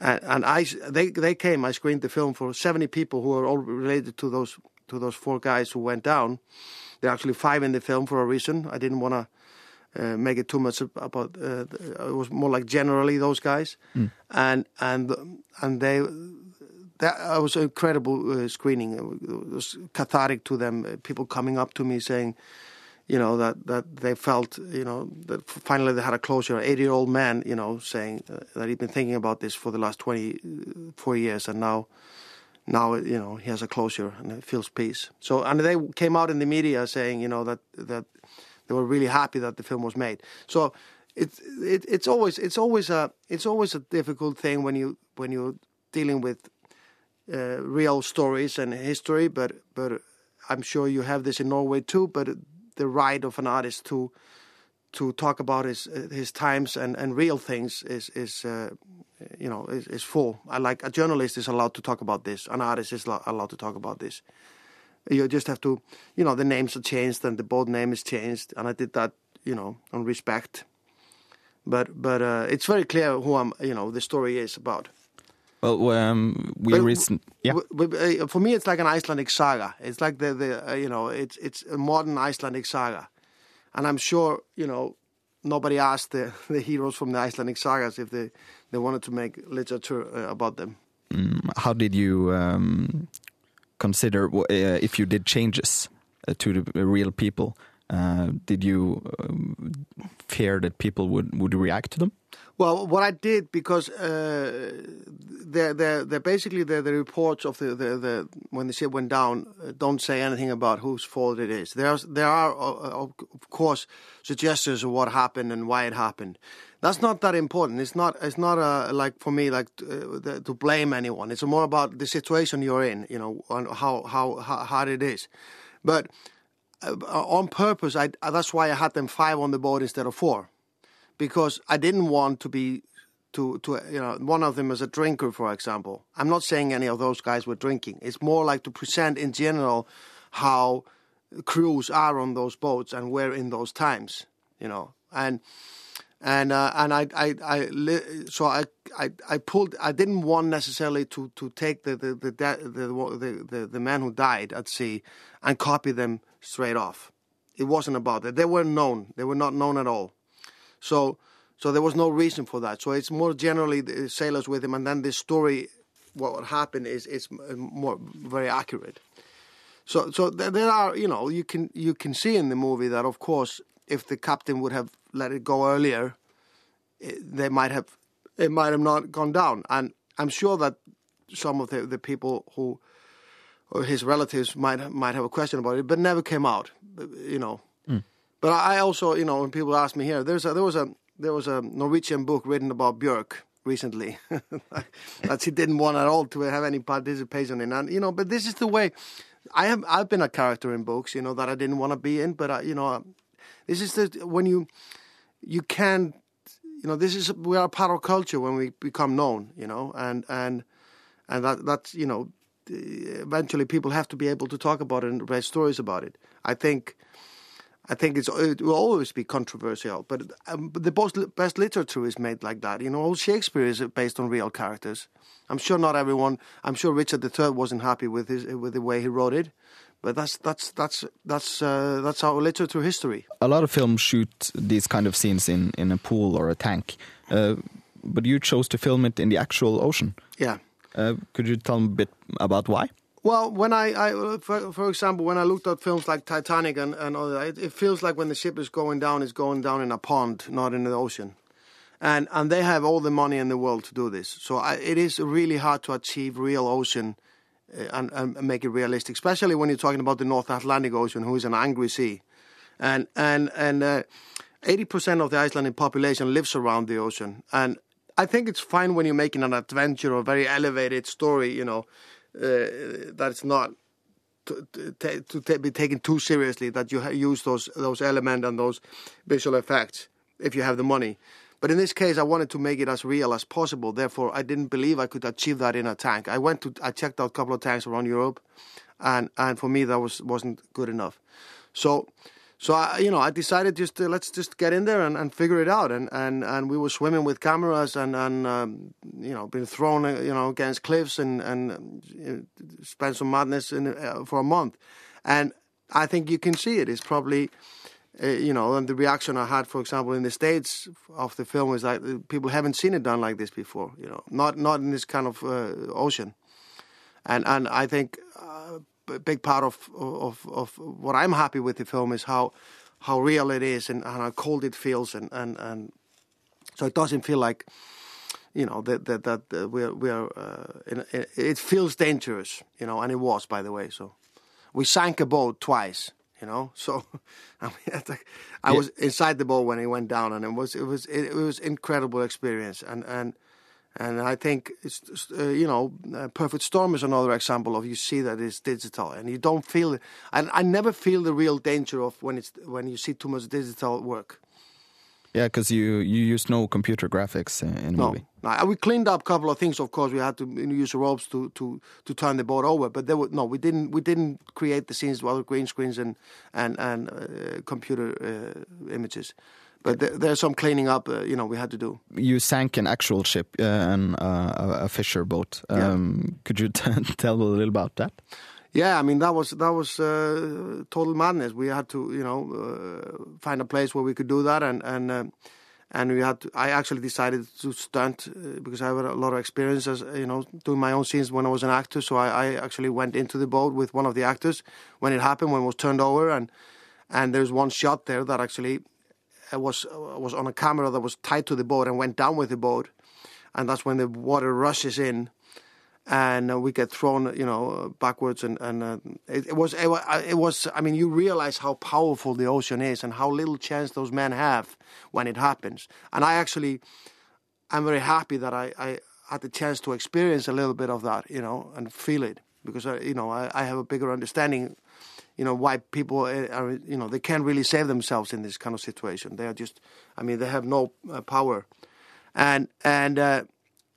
And, and I they they came. I screened the film for seventy people who are all related to those to those four guys who went down. There are actually five in the film for a reason. I didn't want to. Uh, make it too much about. Uh, it was more like generally those guys, mm. and and and they that was an incredible uh, screening. It was cathartic to them. Uh, people coming up to me saying, you know, that, that they felt, you know, that finally they had a closure. An 80 year old man, you know, saying uh, that he'd been thinking about this for the last 24 years and now, now, you know, he has a closure and he feels peace. So, and they came out in the media saying, you know, that, that they were really happy that the film was made. So, it's it, it's always it's always a it's always a difficult thing when you when you're dealing with uh, real stories and history, but but I'm sure you have this in Norway too. But the right of an artist to to talk about his his times and, and real things is is uh, you know is, is full. I like a journalist is allowed to talk about this. An artist is allowed to talk about this. You just have to, you know, the names are changed and the board name is changed, and I did that, you know, on respect. But but uh, it's very clear who I'm, you know, the story is about. Well, um, we recent yeah. Uh, for me, it's like an Icelandic saga. It's like the the uh, you know it's it's a modern Icelandic saga, and I'm sure you know nobody asked the the heroes from the Icelandic sagas if they they wanted to make literature uh, about them. Mm, how did you um, consider uh, if you did changes uh, to the real people? Uh, did you um, fear that people would would react to them? Well, what I did because uh, they're, they're, they're basically the the reports of the, the, the when the ship went down uh, don't say anything about whose fault it is. There's there are uh, of course suggestions of what happened and why it happened. That's not that important. It's not it's not uh, like for me like uh, the, to blame anyone. It's more about the situation you're in, you know, and how how, hard it is. But uh, on purpose, I, that's why I had them five on the boat instead of four because I didn't want to be to to you know one of them as a drinker, for example. I'm not saying any of those guys were drinking. It's more like to present in general how crews are on those boats and where in those times, you know, and. And uh, and I I, I so I, I I pulled I didn't want necessarily to, to take the the the, the the the man who died at sea and copy them straight off. It wasn't about that. They were known. They were not known at all. So, so there was no reason for that. So it's more generally the sailors with him, and then the story, what happened is is uh, more very accurate. So, so there are, you know, you can you can see in the movie that, of course, if the captain would have let it go earlier, it, they might have, it might have not gone down. And I'm sure that some of the, the people who, or his relatives might might have a question about it, but never came out, you know. But I also, you know, when people ask me here, there's a, there was a there was a Norwegian book written about Björk recently that she didn't want at all to have any participation in, and you know, but this is the way. I have I've been a character in books, you know, that I didn't want to be in, but I, you know, this is the when you you can, you know, this is we are part of culture when we become known, you know, and and and that that's you know, eventually people have to be able to talk about it and write stories about it. I think I think it will always be controversial, but, um, but the best, best literature is made like that. You know, all Shakespeare is based on real characters. I'm sure not everyone. I'm sure Richard III wasn't happy with his with the way he wrote it, but that's that's that's that's uh, that's our literature history. A lot of films shoot these kind of scenes in in a pool or a tank, uh, but you chose to film it in the actual ocean. Yeah. Uh, could you tell me a bit about why? Well, when I, I for, for, example, when I looked at films like Titanic and, and all that, it, it, feels like when the ship is going down, it's going down in a pond, not in the ocean. And and they have all the money in the world to do this. So I, it is really hard to achieve real ocean uh, and, and, make it realistic, especially when you're talking about the North Atlantic Ocean, who is an angry sea. And and and uh, 80% of the Icelandic population lives around the ocean. And I think it's fine when you're making an adventure or very elevated story, you know Uh, that it's not to, to, to, be taken too seriously that you use those those elements and those visual effects if you have the money. But in this case, I wanted to make it as real as possible. Therefore, I didn't believe I could achieve that in a tank. I went to I checked out a couple of tanks around Europe, and and for me that was wasn't good enough. So so I, you know, I decided just to, let's just get in there and, and figure it out. And, and, and we were swimming with cameras and, and um, you know, being thrown, uh, you know, against cliffs and, and you know, spent some madness in, uh, for a month. And I think you can see it. It's probably, uh, you know, and the reaction I had, for example, in the States of the film is like uh, people haven't seen it done like this before, you know, not, not in this kind of uh, ocean. And, and I think big part of, of of what I'm happy with the film is how how real it is and, and how cold it feels and, and, and so it doesn't feel like you know that that that we're we're uh, in, in, it feels dangerous you know and it was by the way so. We sank a boat twice you know so I, mean, I was inside the boat when it went down and it was it was it, it was incredible experience and and and I think it's uh, you know, uh, Perfect Storm is another example of you see that it's digital and you don't feel it. And I never feel the real danger of when it's when you see too much digital work. Yeah, because you you use no computer graphics in no. movie. No, we cleaned up a couple of things. Of course, we had to use ropes to, to, to turn the boat over, but there were no. We didn't we didn't create the scenes with other green screens and and and uh, computer uh, images but there, there's some cleaning up, uh, you know, we had to do. You sank an actual ship, uh, an, uh, a fisher boat. Um, yeah. Could you tell a little about that? Yeah, I mean that was that was uh, total madness. We had to, you know, uh, find a place where we could do that, and and uh, and we had. To, I actually decided to stunt because I had a lot of experience, as you know, doing my own scenes when I was an actor. So I, I actually went into the boat with one of the actors when it happened, when it was turned over, and and there's one shot there that actually uh, was uh, was on a camera that was tied to the boat and went down with the boat, and that's when the water rushes in, and uh, we get thrown, you know, backwards, and and uh, it, it was it, uh, it was. I mean, you realize how powerful the ocean is and how little chance those men have when it happens. And I actually, I'm very happy that I, I had the chance to experience a little bit of that, you know, and feel it because I, you know I, I have a bigger understanding, you know, why people uh, are, you know, they can't really save themselves in this kind of situation. They are just, I mean, they have no uh, power, and and. Uh,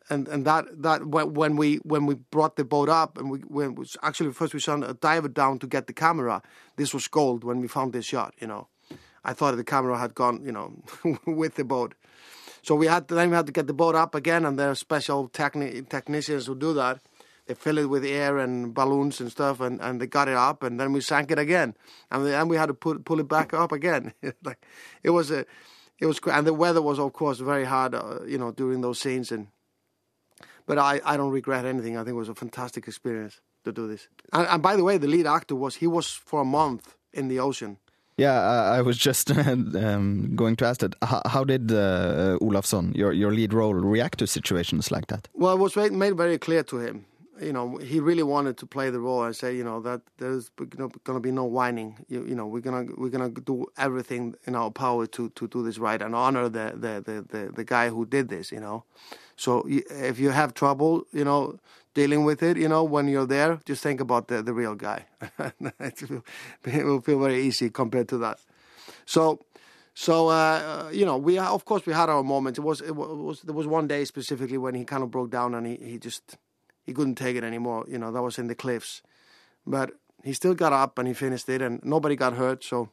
and and that that when we when we brought the boat up and we when we, actually first we sent a diver down to get the camera. This was gold when we found this shot. You know, I thought the camera had gone. You know, with the boat. So we had to, then we had to get the boat up again, and there are special techni- technicians who do that. They fill it with air and balloons and stuff, and, and they got it up, and then we sank it again, and then we had to put pull it back up again. like it was a, it was, and the weather was of course very hard, uh, you know, during those scenes, and but I, I don't regret anything. I think it was a fantastic experience to do this. And, and by the way, the lead actor was he was for a month in the ocean. Yeah, I, I was just um, going to ask that. How, how did uh, Olafsson, your your lead role, react to situations like that? Well, it was made, made very clear to him. You know, he really wanted to play the role and say, you know, that there's going to be no whining. You, you know, we're gonna we're gonna do everything in our power to, to do this right and honor the the, the, the the guy who did this. You know, so if you have trouble, you know, dealing with it, you know, when you're there, just think about the the real guy. it will- it will feel very easy compared to that. So. So uh, you know, we of course we had our moments. It was it was there was one day specifically when he kind of broke down and he, he just he couldn't take it anymore. You know, that was in the cliffs, but he still got up and he finished it, and nobody got hurt. So,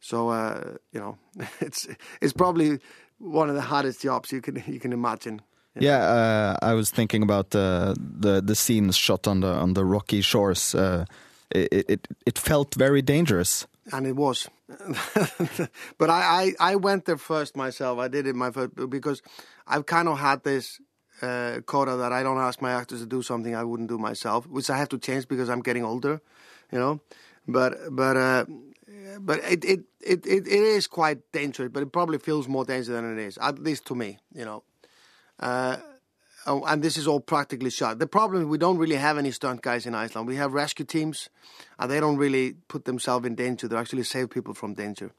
so uh, you know, it's it's probably one of the hardest jobs you can you can imagine. Yeah, uh, I was thinking about uh, the the scenes shot on the on the rocky shores. Uh, it, it it felt very dangerous. and it was. but I, I, I went there first myself. I did it my first because I've kind of had this uh, quota that I don't ask my actors to do something I wouldn't do myself, which I have to change because I'm getting older, you know. But but uh, but it, it, it, it, is quite dangerous, but it probably feels more dangerous than it is, at least to me, you know. Uh, oh, and this is all practically shot. The problem is we don't really have any stunt guys in Iceland. We have rescue teams, and they don't really put themselves in danger. They actually save people from danger.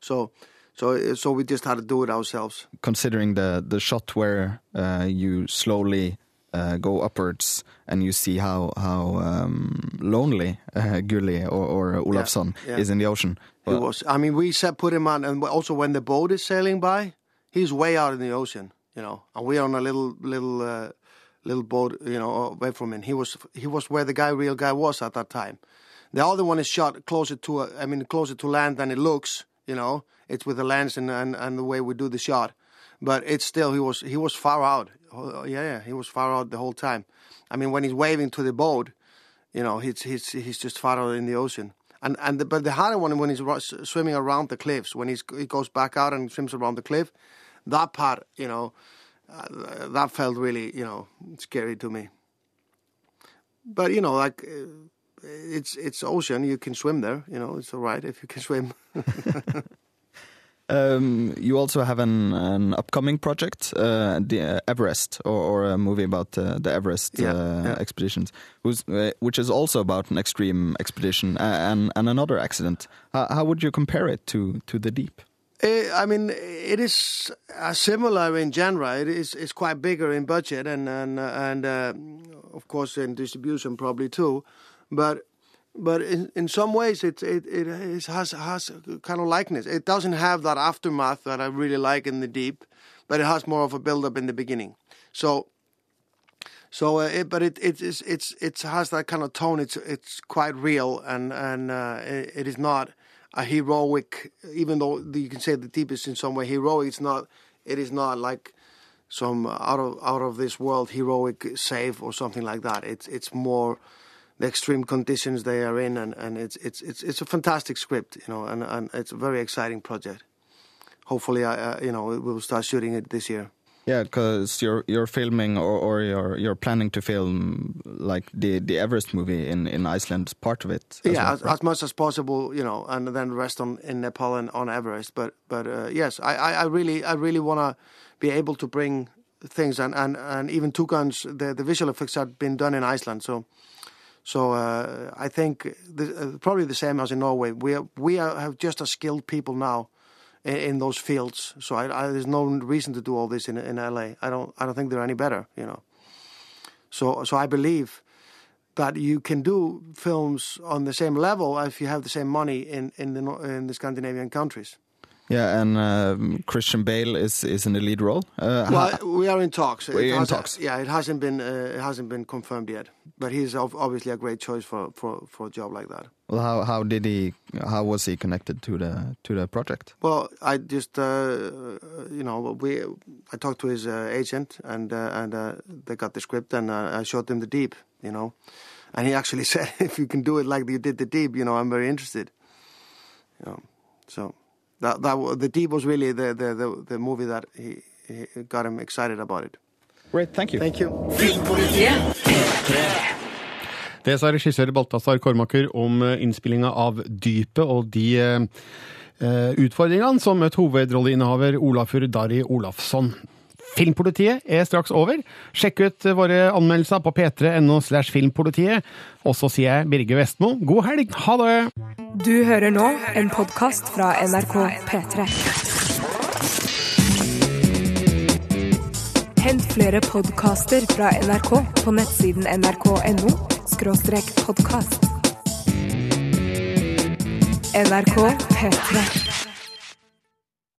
So, so, so we just had to do it ourselves. Considering the the shot where uh, you slowly uh, go upwards and you see how how um, lonely uh, Gulli or, or Olafsson yeah. is in the ocean. He was. I mean, we set put him on, and also when the boat is sailing by, he's way out in the ocean, you know, and we're on a little little uh, little boat, you know, away from him. He was he was where the guy, real guy, was at that time. The other one is shot closer to, a, I mean, closer to land than it looks. You know, it's with the lens and, and and the way we do the shot, but it's still he was he was far out. Oh, Yeah, yeah, he was far out the whole time. I mean, when he's waving to the boat, you know, he's he's he's just far out in the ocean. And and the, but the harder one when he's swimming around the cliffs, when he's he goes back out and swims around the cliff, that part, you know, uh, that felt really, you know, scary to me. But you know, like uh, it's it's ocean, you can swim there. You know, it's all right if you can swim. Um, you also have an, an upcoming project, uh, the uh, Everest, or, or a movie about uh, the Everest Yeah, uh, yeah. expeditions, uh, which is also about an extreme expedition uh, and, and another accident. How, how would you compare it to, to the deep? Eh, I mean, it is similar in genre. It is it's quite bigger in budget and and and uh, of course in distribution probably too, but but in, in some ways it it it has has kind of likeness. It doesn't have that aftermath that I really like in the deep, but it has more of a build up in the beginning. So. So, uh, it, but it it is it's it has that kind of tone. It's it's quite real, and and uh, it, it is not a heroic. Even though you can say the deep is in some way heroic, it's not. It is not like some out of out of this world heroic save or something like that. It's it's more the extreme conditions they are in, and, and it's it's it's it's a fantastic script, you know, and, and it's a very exciting project. Hopefully, I uh, you know we will start shooting it this year. Yeah, because you're you're filming or, or you're you're planning to film like the the Everest movie in in Iceland, part of it. as yeah, well, as, right? as much as possible, you know, and then rest on in Nepal and on Everest. But but uh, yes, I, I, I really I really want to be able to bring things and and and even two guns. The the visual effects have been done in Iceland, so. So uh, I think the, uh, probably the same as in Norway. We are, we are, have just as skilled people now in, in those fields. So I, I, there's no reason to do all this in in LA. I don't I don't think they're any better. You know. So so I believe that you can do films on the same level if you have the same money in in the in the Scandinavian countries. Yeah, and um, Christian Bale is is in the lead role. Uh, Well, we are in talks. We're in talks. Yeah, it hasn't been uh, it hasn't been confirmed yet, but he's obviously a great choice for, for, for a job like that. well, how how did he? How was he connected to the to the project? Well, I just uh, you know we I talked to his uh, agent and uh, and uh, they got the script and uh, I showed them the deep, you know, and he actually said if you can do it like you did the deep, you know, I'm very interested. You know, so that that the deep was really the the the, the movie that he, he got him excited about it. Great, thank you. Thank you. Det sa regissør Balthazar Kormaker om eh, innspillinga av Dypet og de eh, eh, utfordringene som møtte hovedrolleinnehaver Olafur Dari Olafsson. Filmpolitiet er straks over. Sjekk ut våre anmeldelser på p3.no slash filmpolitiet. Og så sier jeg Birge Vestmo, god helg, ha det! Du hører nå en podkast fra NRK P3. Hent flere podkaster fra NRK på nettsiden nrk.no podkast. NRK P3.